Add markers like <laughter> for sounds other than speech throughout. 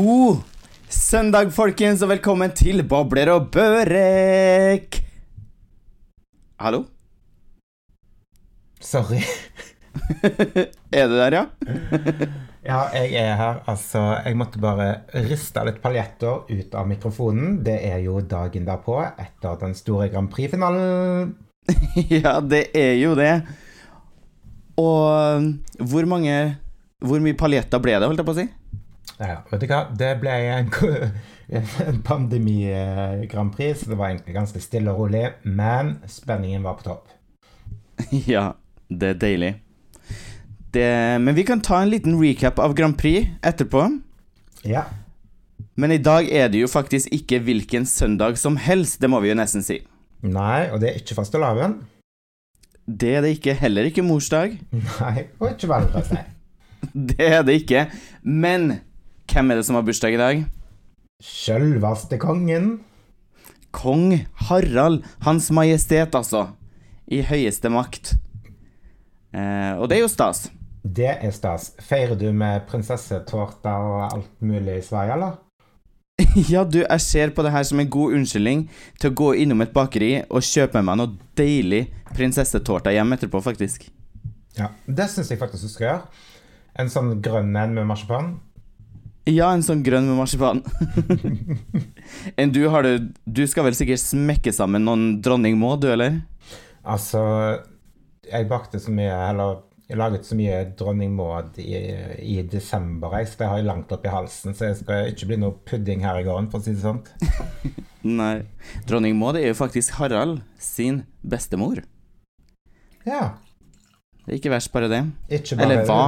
God søndag, folkens, og velkommen til Bobler og Børek. Hallo? Sorry. <laughs> Er du der, ja? <laughs> Ja, jeg er her. Altså, jeg måtte bare riste litt paljetter ut av mikrofonen. Det er jo dagen derpå, etter den store Grand Prix-finalen. <laughs> Ja, det er jo det. Og hvor mange Hvor mye paljetter ble det, holdt jeg på å si? Ja, vet du hva? Det ble en, <laughs> en pandemi-Grand Prix, så det var egentlig ganske stille og rolig. Men spenningen var på topp. <laughs> Ja, det er deilig. Det, men vi kan ta en liten recap av Grand Prix etterpå. Ja. Men i dag er det jo faktisk ikke hvilken søndag som helst, det må vi jo nesten si. Nei, og det er ikke fastelavn. Det er det ikke. Heller ikke morsdag. Nei, og ikke nei. <laughs> Det er det ikke. Men hvem er det som har bursdag i dag? Sjølveste kongen. Kong Harald. Hans Majestet, altså. I høyeste makt. Eh, og det er jo stas. Det er stas. Feirer du med prinsessetårta og alt mulig i Sverige, eller? <laughs> ja, du, jeg ser på det her som en god unnskyldning til å gå innom et bakeri og kjøpe meg noe deilig prinsessetårta hjem etterpå, faktisk. Ja, det syns jeg faktisk du skal gjøre. En sånn grønn en med marsipan. Ja, en sånn grønn med marsipan. <laughs> Enn du, har du Du skal vel sikkert smekke sammen noen dronning Maud, du, eller? Altså, jeg bakte så mye, eller jeg laget så mye dronning Maud i, i desember, jeg, så det har jeg langt opp i halsen. Så jeg skal ikke bli noe pudding her i gården, for å si det sånn. <laughs> Nei. Dronning Maud er jo faktisk Harald sin bestemor. Ja. Det er ikke verst, bare det. Ikke bare Eller hva?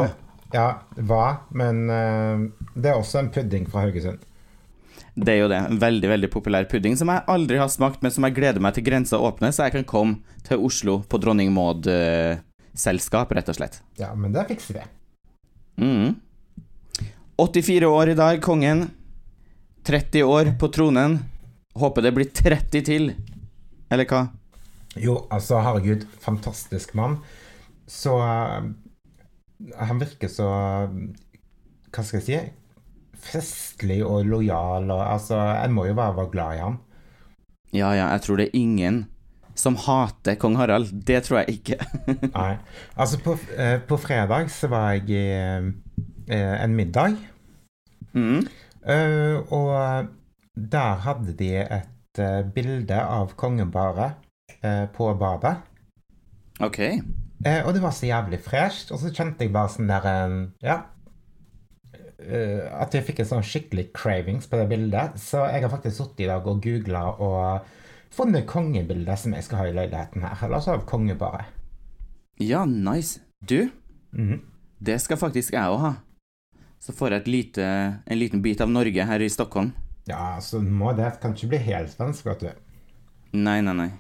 Ja, hva, men eh, det er også en pudding fra Haugesund. Det er jo det. En veldig veldig populær pudding som jeg aldri har smakt, men som jeg gleder meg til grensa åpner, så jeg kan komme til Oslo på Dronning Maud-selskap, rett og slett. Ja, men det fikser vi. Mm. 84 år i dag, kongen. 30 år på tronen. Håper det blir 30 til. Eller hva? Jo, altså, herregud, fantastisk mann. Så eh, Han virker så Hva skal jeg si? Festlig og lojal og Altså, jeg må jo bare være glad i han. Ja, ja, jeg tror det er ingen som hater kong Harald. Det tror jeg ikke. <laughs> Nei. Altså, på, eh, på fredag så var jeg i eh, en middag, mm. eh, og der hadde de et bilde av kongeparet eh, på badet. Ok. Eh, og det var så jævlig fresht, og så kjente jeg bare sånn der Ja. eh, at jeg fikk en sånn skikkelig cravings på det bildet. Så jeg har faktisk sittet i dag og googla og funnet kongebildet som jeg skal ha i leiligheten her. Eller altså av kongeparet. Ja, nice. Du, Mhm. det skal faktisk jeg òg ha. Så får jeg lite, en liten bit av Norge her i Stockholm. Ja, så må det kan ikke bli helt svensk, vet du. Nei, nei, nei.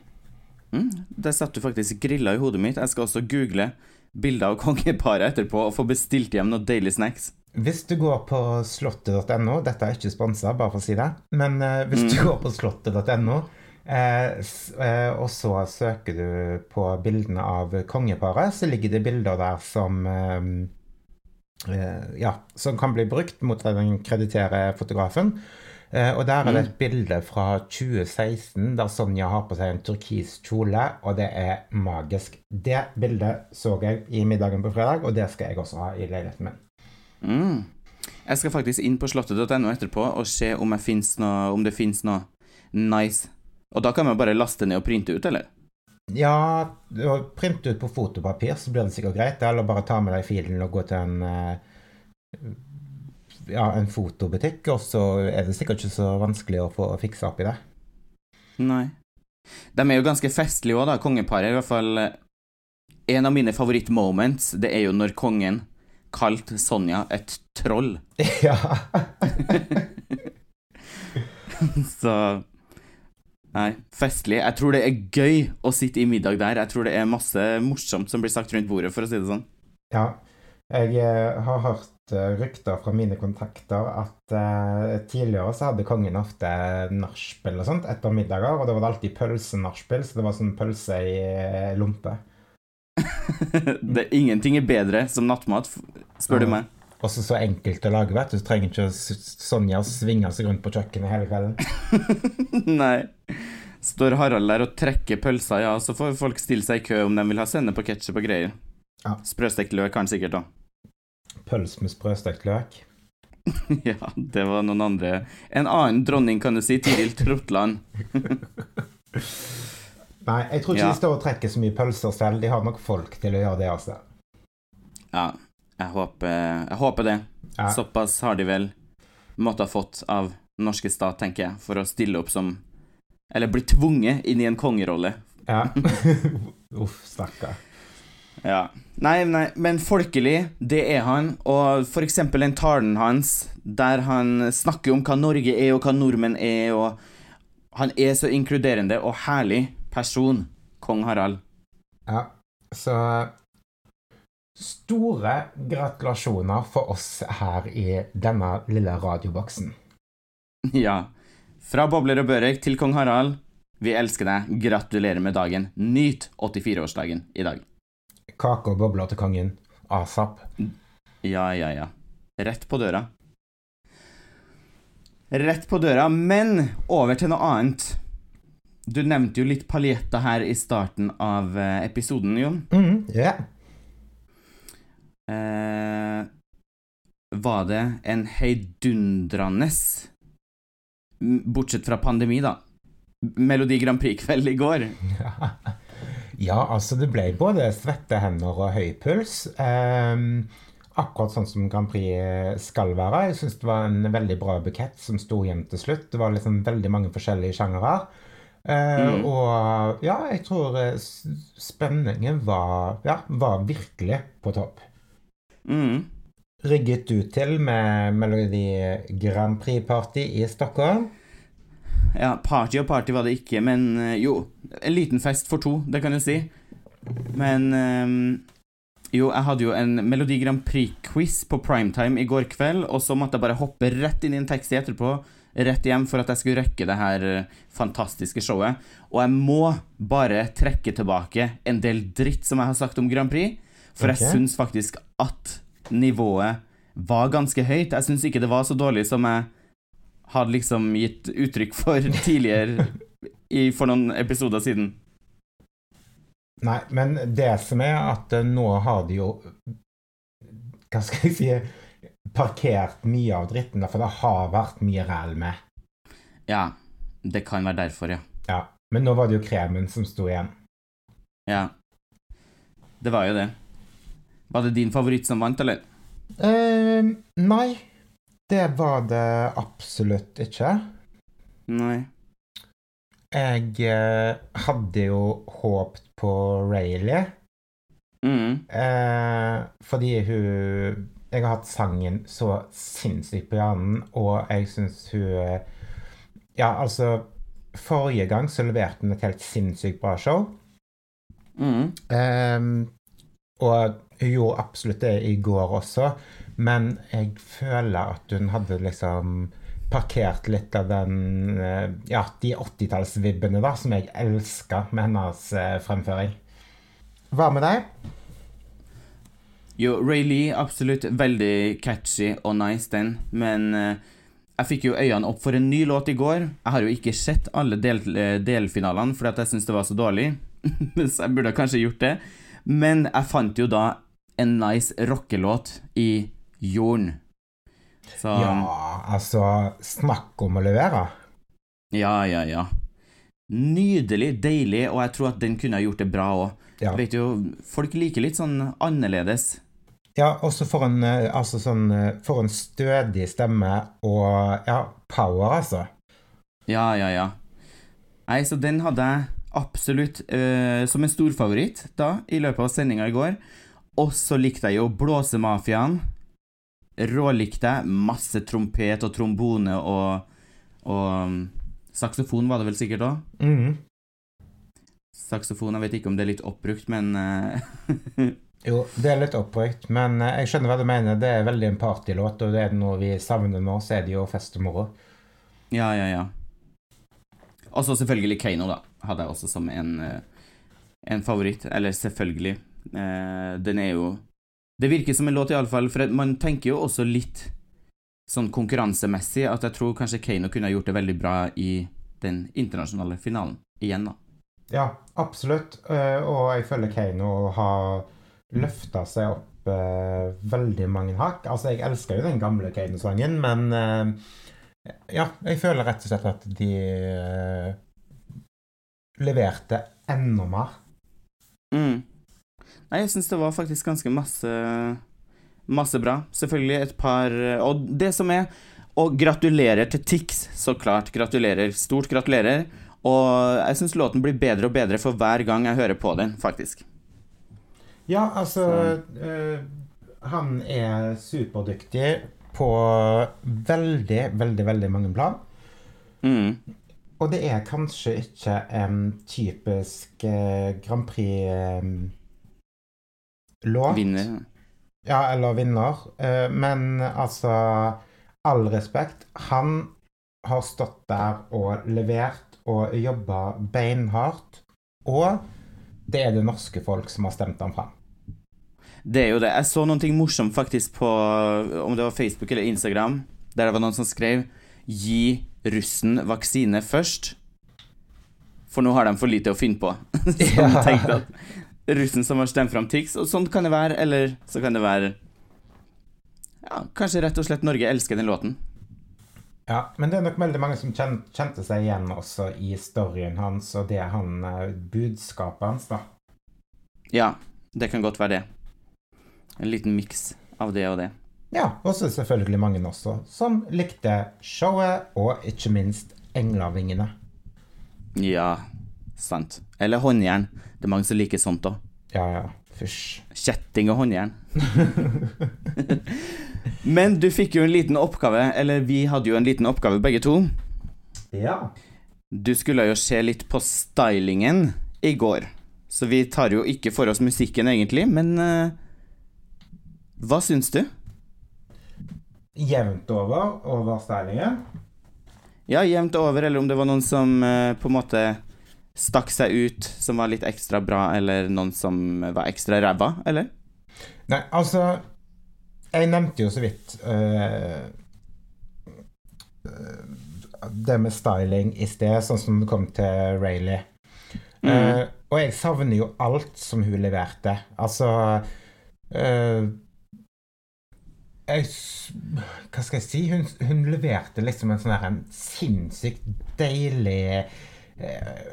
Mm, der satt du faktisk grilla i hodet mitt. Jeg skal også google bilder av <laughs> kongeparet etterpå og få bestilt hjem noen deilige snacks. Hvis du går på slottet.no Dette er ikke sponsa, bare for å si det. Men eh, hvis du går på slottet.no, eh, eh, og så søker du på bildene av kongeparet, så ligger det bilder der som eh, eh, Ja, som kan bli brukt mot den krediterer fotografen. Eh, og der er det et bilde fra 2016 der Sonja har på seg en turkis kjole, og det er magisk. Det bildet så jeg i middagen på fredag, og det skal jeg også ha i leiligheten min. Mm. Jeg skal faktisk inn på slottet.no etterpå og se om, noe, om det fins noe nice. Og da kan man bare laste ned og printe ut, eller? Ja, print ut på fotopapir, så blir det sikkert greit. Eller bare ta med deg filen og gå til en eh, ja, en fotobutikk, og så er det sikkert ikke så vanskelig å få fiksa opp i det. Nei. De er jo ganske festlige òg, da, kongeparet. I hvert fall eh, En av mine favorittmoments, det er jo når kongen kalte Sonja et troll. <laughs> ja. <laughs> Så Nei, festlig. Jeg tror det er gøy å sitte i middag der. Jeg tror det er masse morsomt som blir sagt rundt bordet, for å si det sånn. ja. Jeg eh, har hørt eh, rykter fra mine kontakter at eh, tidligere så hadde kongen ofte nachspiel og sånt etter middager, og da var det alltid pølsenachspiel, så det var sånn pølse i eh, lompe. <laughs> det, ingenting er bedre som nattmat, spør du meg. Også så enkelt å lage, vet du. Du trenger ikke å Sonja svinge seg rundt på kjøkkenet hele kvelden. <laughs> Nei. Står Harald der og trekker pølser, ja, så får folk stille seg i kø om de vil ha sennep og ketsjup og greier. Ja. Sprøstekt løk kan sikkert, da. Pøls med sprøstekt løk. <laughs> ja, det var noen andre En annen dronning, kan du si. Tiril Trotland. <laughs> Nei, jeg tror ikke Ja. de står og trekker så mye pølser selv. De har nok folk til å gjøre det, altså. Ja, jeg håper, jeg håper det. Ja. Såpass har de vel måtte ha fått av den norske stat, tenker jeg, for å stille opp som Eller bli tvunget inn i en kongerolle. Ja. <laughs> Uff, stakkar. Ja. Nei, nei, men folkelig, det er han. Og for eksempel den talen hans, der han snakker om hva Norge er, og hva nordmenn er, og Han er så inkluderende og herlig person, kong Harald. Ja, så Store gratulasjoner for oss her i denne lille radioboksen. Ja. Fra bobler og børek til kong Harald. Vi elsker deg. Gratulerer med dagen. Nyt 84-årsdagen i dag. Kake og bobler til kongen. Asap. Ja, ja, ja. Rett på døra. Rett på døra, men over til noe annet. Du nevnte jo litt paljetter her i starten av eh, episoden, Jon. Mm, ja. Eh, var det en heidundrende Bortsett fra pandemi, da. Melodi Grand Prix-kveld i går. <laughs> ja, altså det ble både svette hender og høy puls. Um, akkurat sånn som Grand Prix skal være. Jeg syns det var en veldig bra bukett som sto hjem til slutt. Det var liksom veldig mange forskjellige sjangere. Uh, Mm. Og ja, jeg tror eh, spenningen var, ja, var virkelig på topp. Mm. Rygget du til med Melodi Grand Prix-party i Stockholm? Ja, party og party var det ikke, men eh, jo, en liten fest for to, det kan du si. Men eh, jo, jeg hadde jo en Melodi Grand Prix-quiz på primetime i går kveld, og så måtte jeg bare hoppe rett inn i en taxi etterpå, rett hjem, for at jeg skulle rekke det her eh, fantastiske showet. Og jeg må bare trekke tilbake en del dritt som jeg har sagt om Grand Prix, for okay. jeg syns faktisk at nivået var ganske høyt. Jeg syns ikke det var så dårlig som jeg hadde liksom gitt uttrykk for <laughs> tidligere i, for noen episoder siden. Nei, men det som er at eh, nå har de jo Hva skal jeg si Parkert mye av dritten, for det har vært mye ræl med. Ja, det kan være derfor, ja. Ja. Men nå var det jo kremen som sto igjen. Ja. Det var jo det. Var det din favoritt som vant, eller? Uh, nei, det var det absolutt ikke. Nei. Jeg eh, hadde jo håpt på Rayleigh, Mm. eh, fordi hun Jeg har hatt sangen så sinnssykt på hjernen, og jeg syns hun eh, Ja, altså Forrige gang så leverte hun et helt sinnssykt bra show. Mm. Eh, og hun gjorde absolutt det i går også, men jeg føler at hun hadde liksom parkert litt av den eh, Ja, de 80-tallsvibbene da, som jeg elska med hennes eh, fremføring. Hva med deg? Jo, Ray Lee, absolutt veldig catchy og nice, den, men uh, jeg fikk jo øynene opp for en ny låt i går. Jeg har jo ikke sett alle del, delfinalene fordi at jeg syns det var så dårlig, <laughs> så jeg burde kanskje gjort det. Men jeg fant jo da en nice rockelåt i Jorden. Så Ja, altså Snakk om å levere. ja, ja, ja. Nydelig, deilig, og jeg tror at den kunne ha gjort det bra òg. Ja, Vet jo, folk liker litt sånn annerledes. ja også for en, eh, altså sånn, eh, for en stødig stemme og ja, power, altså. Ja, ja, ja. Nei, så den hadde jeg absolutt uh, som en storfavoritt da, i løpet av sendinga i går. Og så likte jeg jo Blåsemafiaen. Rålikte. Masse trompet og trombone og, og um, saksofon var det vel sikkert òg. Mm. Saksofon, jeg vet ikke om det er litt oppbrukt, men eh, <laughs> Jo, det er litt oppbrukt, men eh, jeg skjønner hva du mener. Det er veldig en partylåt, og det er noe vi savner nå, så er det jo fest og moro. Ja, ja, ja. Og så selvfølgelig Keiino, da. Hadde jeg også som en, eh, en favoritt. Eller selvfølgelig. Den er jo Det virker som en låt, iallfall, for man tenker jo også litt sånn konkurransemessig at jeg tror kanskje Kano kunne gjort det veldig bra i den internasjonale finalen igjen, da. Ja, absolutt. Eh, og jeg føler Kano har løfta seg opp eh, veldig mange hakk. Altså, jeg elsker jo den gamle Kano-sangen, men eh, ja, jeg føler rett og slett at de leverte enda mer. Mm. Nei, jeg syns det var faktisk ganske masse Masse bra. Selvfølgelig et par Og det som er Og gratulerer til Tix, så klart. Gratulerer. Stort gratulerer. Og jeg syns låten blir bedre og bedre for hver gang jeg hører på den, faktisk. Ja, altså øh, Han er superdyktig på veldig, veldig, veldig mange plan. Mm. Og det er kanskje ikke en typisk eh, Grand Prix-låt. Vinner. Ja, eller vinner. Eh, men altså All respekt. Han har stått der og levert og jobba beinhardt. Og det er det norske folk som har stemt ham fram. Det er jo det. Jeg så noe morsomt faktisk på Om det var Facebook eller Instagram, der det var noen som skrev 'Gi russen vaksine først'. For nå har de for lite å finne på. <laughs> som Ja. tenkte at russen som har stemt fram Tix, og sånn kan det være, eller så kan det være Ja, kanskje rett og slett Norge elsker den låten. Ja, Men det er nok veldig mange som kjente seg igjen også i storyen hans og det han eh, budskapet hans, da. Ja, det kan godt være det. En liten miks av det og det. Ja, og så selvfølgelig mange også som likte showet og ikke minst Englavingene. Ja, sant. Eller håndjern. Det er mange som liker sånt òg. Ja, ja. Fysj. Kjetting og håndjern. <laughs> Men du fikk jo en liten oppgave, eller vi hadde jo en liten oppgave begge to. Ja. Du skulle jo se litt på stylingen i går. Så vi tar jo ikke for oss musikken egentlig, men uh, hva syns du? Jevnt over over stylingen. Ja, jevnt over, eller om det var noen som uh, på en måte stakk seg ut, som var litt ekstra bra, eller noen som var ekstra ræva, eller? Nei, altså Jeg nevnte jo så vidt øh, det med styling i sted, sånn som det kom til Rayleigh. Eh, og jeg savner jo alt som hun leverte. Altså uh, jeg, Hva skal jeg si? Hun, hun leverte liksom en sånn her en sinnssykt deilig eh,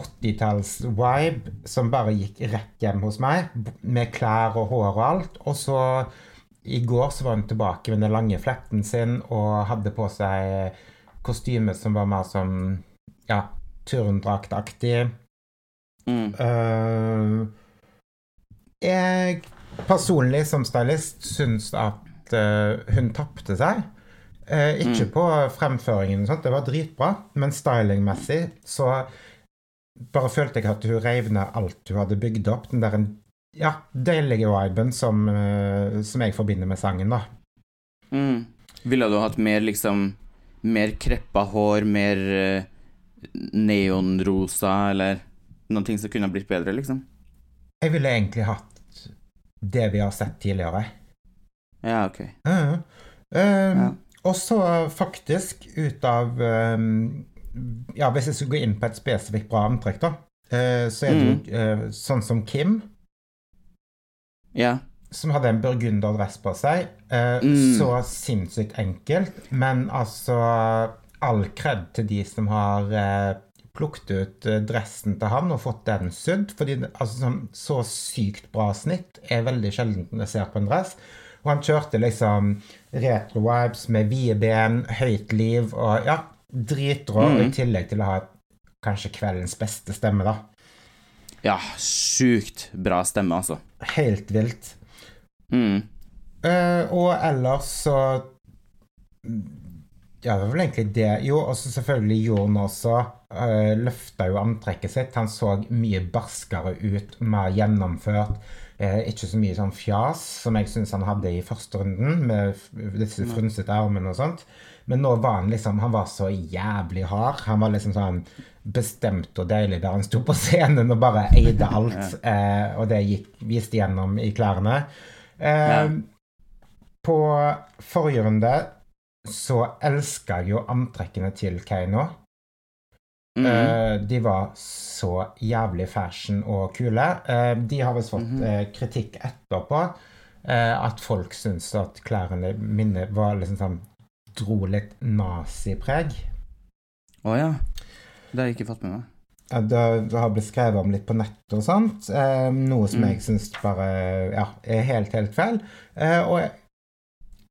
80-talls-vibe som bare gikk rett hjem hos meg, med klær og hår og alt. Og så i går så var hun tilbake med den lange fletten sin og hadde på seg kostyme som var mer som ja, turndraktaktig. Mm. Uh, jeg personlig som stylist syns at uh, hun tapte seg. Uh, ikke Mm. på fremføringen, og sånt, det var dritbra, men stylingmessig så bare følte jeg at hun reiv ned alt hun hadde bygd opp. Den der ja, deilige viben som, eh, som jeg forbinder med sangen, da. Mm. Ville du hatt mer liksom Mer kreppa hår, mer eh, neonrosa, eller noen ting som kunne blitt bedre, liksom? Jeg ville egentlig hatt det vi har sett tidligere. Ja, ok. Uh, Um, Ja. Og så faktisk ut av um, Ja, hvis jeg skulle gå inn på et spesifikt bra antrekk, da, eh, så er det jo eh, sånn som Kim, Ja. som hadde en burgunderdress på seg. eh, Mm. Så sinnssykt enkelt, men altså All kred til de som har plukket ut dressen til han og fått den sydd. Fordi altså, sånn, så sykt bra snitt er veldig sjelden jeg ser på en dress. Og han kjørte liksom retro-vibes med vide ben, høyt liv og ja, dritrå. mm. i tillegg til å ha kanskje kveldens beste stemme, da. Ja, sjukt bra stemme, altså. Helt vilt. Mm. Uh, og ellers så Ja, det var vel egentlig det. Jo, og så selvfølgelig Jon også. uh, løfta jo antrekket sitt. Han så mye barskere ut, mer gjennomført. Uh, ikke så mye sånn fjas som jeg syns han hadde i første runden, med disse frynsete armene og sånt. Men nå var han liksom Han var så jævlig hard. Han var liksom sånn bestemt og deilig der han sto på scenen og bare eide alt. eh, og det gikk, viste gjennom i klærne. Eh, Ja. På forrige runde så elska jeg jo antrekkene til Keiino. Mhm. Eh, de var så jævlig fashion og kule. Eh, de har visst fått Mhm. eh, kritikk etterpå. eh, at folk syns at klærne mine var liksom sånn Dro litt nazipreg. Å ja. Det har jeg ikke fått med meg. Ja, Det, har blitt skrevet om litt på nettet og sånt. Eh, noe som Mm. jeg syns bare ja, er helt, helt feil. Eh, og jeg,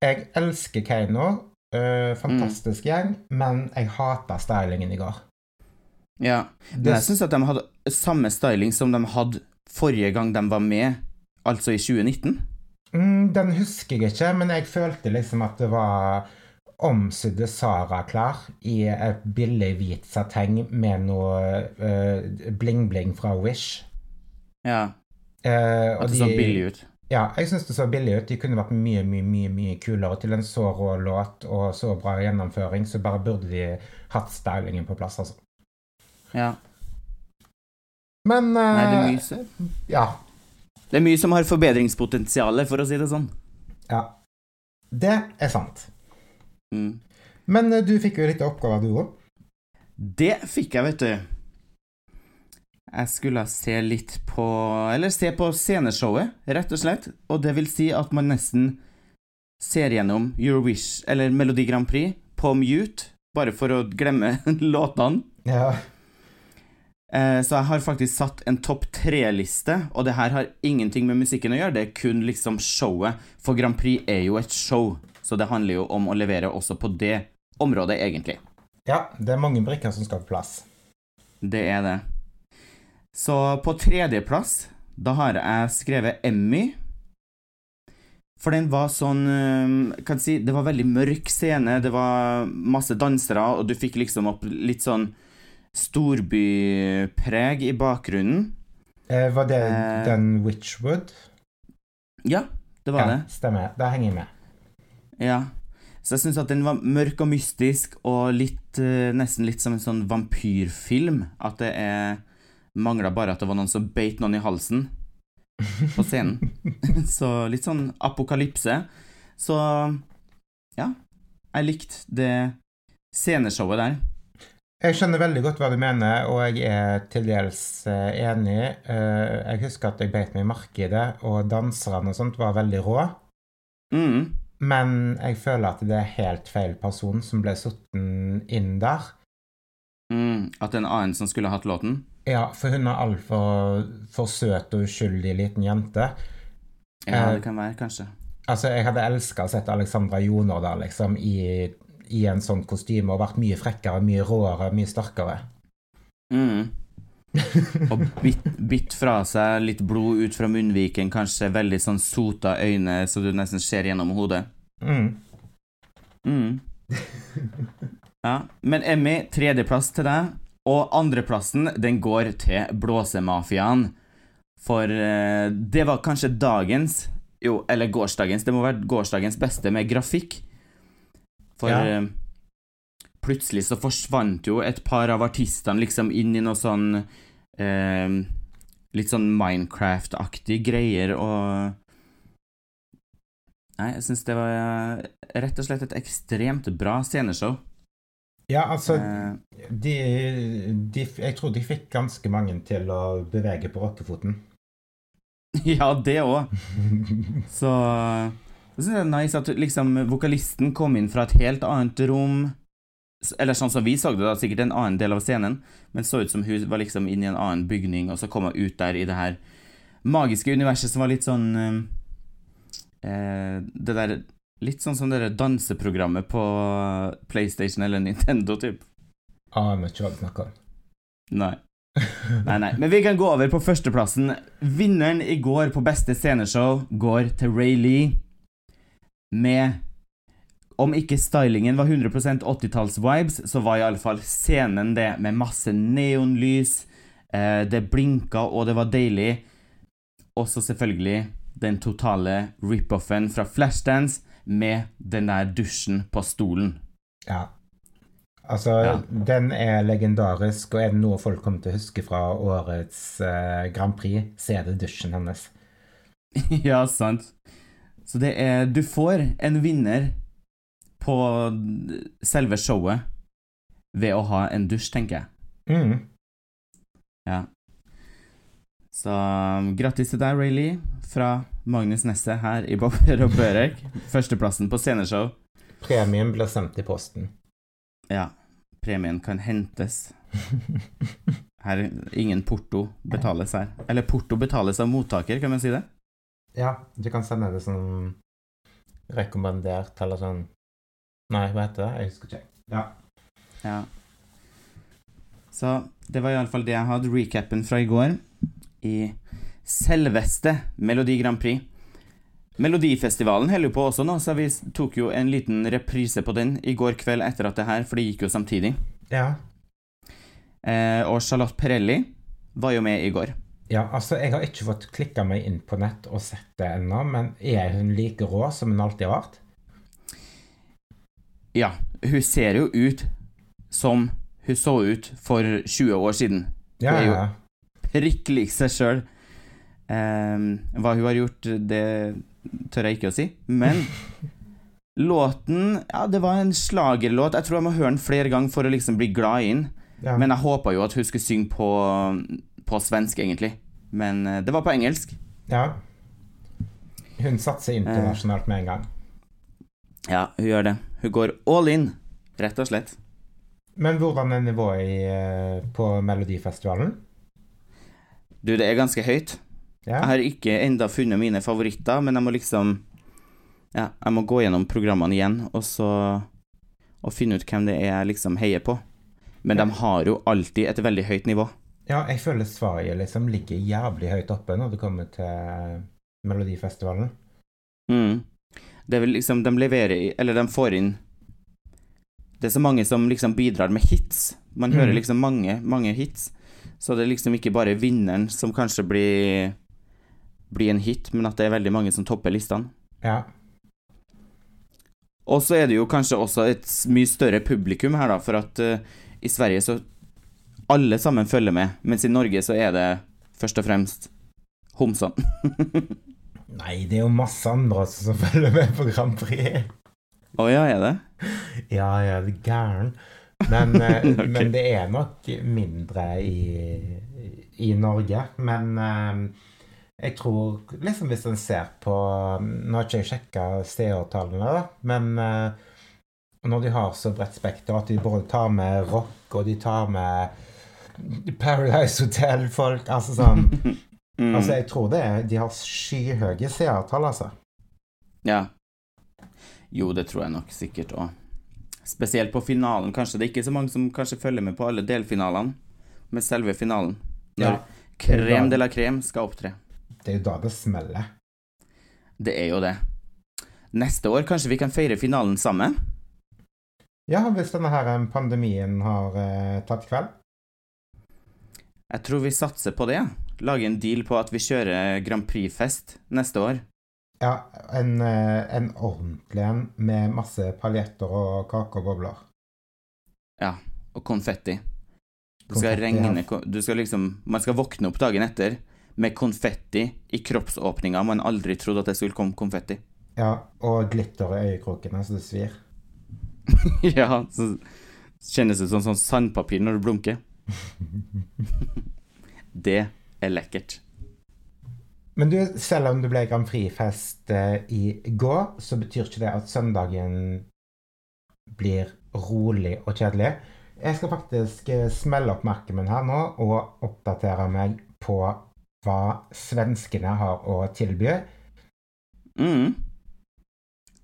jeg elsker Keiino. Eh, fantastisk gjeng. Men jeg hata stylingen i går. Ja. Men Det- jeg syns at de hadde samme styling som de hadde forrige gang de var med, altså i 2019. Mm, den husker jeg ikke, men jeg følte liksom at det var omsydde Sara-klær i et billig hvit sateng med noe eh, bling-bling fra Wish. Ja. Eh, At det så billig ut. Ja, jeg syns det så billig ut. De kunne vært mye, mye, mye mye kulere til en så rå låt og så bra gjennomføring, så bare burde de hatt stylingen på plass, altså. Ja. Men eh, Nei, det er mye som Ja. Det er mye som har forbedringspotensial, for å si det sånn. Ja. Det er sant. Mm. Men eh, du fikk jo litt oppgaver, du òg. Det fikk jeg, vet du. Jeg skulle se litt på Eller se på sceneshowet, rett og slett. Og det vil si at man nesten ser gjennom Eurowish, eller Melodi Grand Prix, på mute, bare for å glemme <laughs> låtene. Ja. Eh, Så jeg har faktisk satt en topp tre-liste, og det her har ingenting med musikken å gjøre, det er kun liksom showet. For Grand Prix er jo et show, så det handler jo om å levere også på det området, egentlig. ja, det er mange brikker som skal på plass. Det er det. Så på tredjeplass, da har jeg skrevet Emmy. For den var sånn Kan jeg si Det var veldig mørk scene, det var masse dansere, og du fikk liksom opp litt sånn storbypreg i bakgrunnen. Eh, var det Eh. den Witchwood? Ja, det var ja, det. Stemmer. Da henger jeg med. Ja. Så jeg syns at den var mørk og mystisk, og litt eh, Nesten litt som en sånn vampyrfilm. At det er Mangla bare at det var noen som beit noen i halsen på scenen. <laughs> Så litt sånn apokalypse. Så ja. Jeg likte det sceneshowet der. Jeg skjønner veldig godt hva du mener, og jeg er til dels eh, enig. Eh, jeg husker at jeg beit meg i det, og danserne og sånt var veldig rå. Mm. Men jeg føler at det er helt feil person som ble satt inn der. Mm. At det er en annen som skulle hatt låten. Ja, for hun er altfor for søt og uskyldig liten jente. Ja, Eh, det kan være, kanskje. Altså, jeg hadde elska å sette Alexandra Joner der, liksom, i, i en sånn kostyme, og vært mye frekkere, mye råere, mye sterkere. Mm. <laughs> Og bitt, bitt fra seg litt blod ut fra munnviken, kanskje veldig sånn sota øyne så du nesten ser gjennom hodet. Mm. Mm. <laughs> Ja, men Emmy, tredjeplass til deg, og andreplassen, den går til Blåsemafiaen. For eh, det var kanskje dagens, jo, eller gårsdagens, det må være gårsdagens beste med grafikk. For Ja. eh, plutselig så forsvant jo et par av artistene liksom inn i noe sånn eh, Litt sånn Minecraft-aktig greier, og Nei, jeg syns det var eh, rett og slett et ekstremt bra sceneshow. Ja, altså Eh, de, de, Jeg tror de fikk ganske mange til å bevege på rockefoten. <laughs> ja, det òg. <laughs> Så jeg syns det er nice at liksom vokalisten kom inn fra et helt annet rom. Eller sånn som vi så det, da, sikkert en annen del av scenen, men så ut som hun var liksom inne i en annen bygning, og så kom hun ut der i det her magiske universet som var litt sånn eh, Det der Litt sånn som det der danseprogrammet på PlayStation eller Nintendo, typ. Aner ikke hva du snakker om. Nei. Nei, nei. Men vi kan gå over på førsteplassen. Vinneren i går på beste sceneshow går til Ray Lee med om ikke stylingen var 100 80-talls-vibes, så var iallfall scenen det, med masse neonlys. Eh, det blinka, og det var deilig. Også selvfølgelig den totale rip-offen fra Flashdance med den der dusjen på stolen. Ja. Altså, Ja. den er legendarisk, og er det noe folk kommer til å huske fra årets eh, Grand Prix, så er det dusjen hennes. <laughs> ja, sant. Så det er Du får en vinner på selve showet ved å ha en dusj, tenker jeg. Mm. Ja. Så um, grattis til deg, Rayleigh, fra Magnus Nesse her i Bobber og Børek. Førsteplassen på sceneshow. Premien blir sendt i posten. Ja. Premien kan hentes. Her, ingen porto betales her. Eller porto betales av mottaker, kan man si det? Ja, du kan sende det som rekommendert, eller sånn Nei, hva heter det? Jeg husker ikke. Ja. Ja. Så det var iallfall det jeg hadde, recapen fra i går, i selveste Melodi Grand Prix. Melodifestivalen holder jo på også nå, så vi tok jo en liten reprise på den i går kveld etter at det her, for det gikk jo samtidig. ja. Eh, og Charlotte Perelli var jo med i går. Ja, altså, jeg har ikke fått klikka meg inn på nett og sett det ennå, men er hun like rå som hun alltid har vært? Ja, hun ser jo ut som hun så ut for 20 år siden. Ja, ja. Prikk liker seg sjøl. hva hun har gjort, det tør jeg ikke å si, men <laughs> låten Ja, det var en slagerlåt. Jeg tror jeg må høre den flere ganger for å liksom bli glad i den. ja. Men jeg håpa jo at hun skulle synge på, på svensk, egentlig. Men eh, det var på engelsk. ja. Hun satser internasjonalt med en gang. Ja, hun gjør det. Hun går all in, rett og slett. Men hvordan er nivået i, eh, på Melodifestivalen? Du, det er ganske høyt. Ja. Jeg har ikke enda funnet mine favoritter, men jeg må liksom Ja, jeg må gå gjennom programmene igjen, og så Og finne ut hvem det er jeg liksom heier på. Men de har jo alltid et veldig høyt nivå. ja, jeg føler Sverige liksom ligger jævlig høyt oppe når det kommer til Melodifestivalen. Mm. Det er vel liksom De leverer Eller de får inn Det er så mange som liksom bidrar med hits. Man Mm. hører liksom mange, mange hits. Så det er liksom ikke bare vinneren som kanskje blir Blir en hit, men at det er veldig mange som topper listene. Ja. Og så er det jo kanskje også et mye større publikum her, da, for at uh, i Sverige så alle sammen følger med, mens i Norge så er det først og fremst homsene. <laughs> Nei, det er jo masse andre også som <laughs> følger med på Grand Prix. Å ja, er det? Ja, ja, det er gæren. Men, <laughs> okay. Men det er nok mindre i, i Norge. Men eh, jeg tror liksom hvis en ser på Nå har ikke jeg sjekka seertallene, da, men eh, når de har så bredt spekter at de både tar med rock, og de tar med Paradise Hotel-folk Altså sånn <laughs> Mm. Altså, jeg tror det er De har skyhøye seertall, altså. Ja. Jo, det tror jeg nok sikkert òg. Spesielt på finalen, kanskje. Det er ikke så mange som kanskje følger med på alle delfinalene, men selve finalen. Når Ja. Krem de la Krem skal opptre. Det er jo da det smeller. Det er jo det. Neste år kanskje vi kan feire finalen sammen? Ja, hvis denne her pandemien har eh, tatt kveld. Jeg tror vi satser på det. Lage en deal på at vi kjører Grand Prix-fest neste år. Ja, en, eh, en ordentlig en med masse paljetter og kake og bobler. Ja, og konfetti. Det skal regne. Du skal liksom Man skal våkne opp dagen etter med konfetti i kroppsåpninga. Man aldri trodde at det skulle komme konfetti. Ja, og glitter i øyekrokene så det svir. <laughs> ja, så kjennes det som sånn sandpapir når du blunker. <laughs> Det er lekkert. Men du, selv om det ble Grand Prix-fest eh, i går, så betyr ikke det at søndagen blir rolig og kjedelig. Jeg skal faktisk eh, smelle opp merket mitt her nå og oppdatere meg på hva svenskene har å tilby. Mm.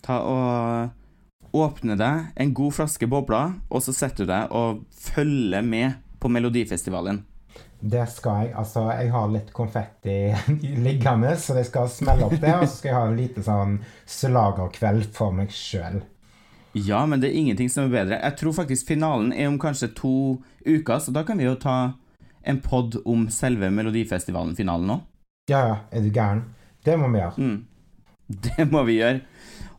Ta og åpne deg en god flaske bobler, og så setter du deg og følger med på Melodifestivalen. Det skal jeg. Altså, jeg har litt konfetti <laughs> liggende, så jeg skal smelle opp det. Og så skal jeg ha en lite sånn slagerkveld for meg sjøl. Ja, men det er ingenting som er bedre. Jeg tror faktisk finalen er om kanskje to uker, så da kan vi jo ta en pod om selve Melodifestivalen-finalen òg. Ja, ja, er du gæren? Det må vi gjøre. Mm. Det må vi gjøre.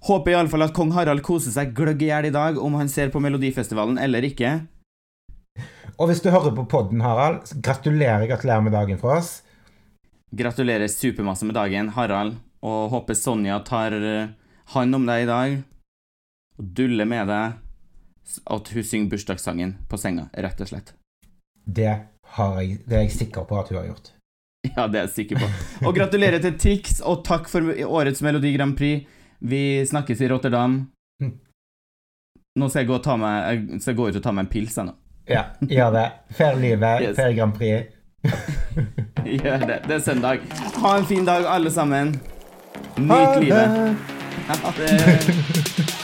Håper iallfall at kong Harald koser seg gløgg i hjel i dag, om han ser på Melodifestivalen eller ikke. Og hvis du hører på podden, Harald, gratulerer, gratulerer med dagen fra oss. Gratulerer supermasse med dagen, Harald, og håper Sonja tar eh, hånd om deg i dag og duller med deg, at hun synger bursdagssangen på senga, rett og slett. Det, har jeg, det er jeg sikker på at hun har gjort. <laughs> Ja, det er jeg sikker på. Og gratulerer til Tix, og takk for årets Melodi Grand Prix. Vi snakkes i Rotterdam. Mm. Nå skal jeg gå, og ta meg, jeg skal gå ut og ta meg en pils, jeg nå. Ja, gjør det. Fair livet, Yes. fair Grand Prix. Gjør det. Det er søndag. Ha en fin dag, alle sammen. Nyt livet. Ha det.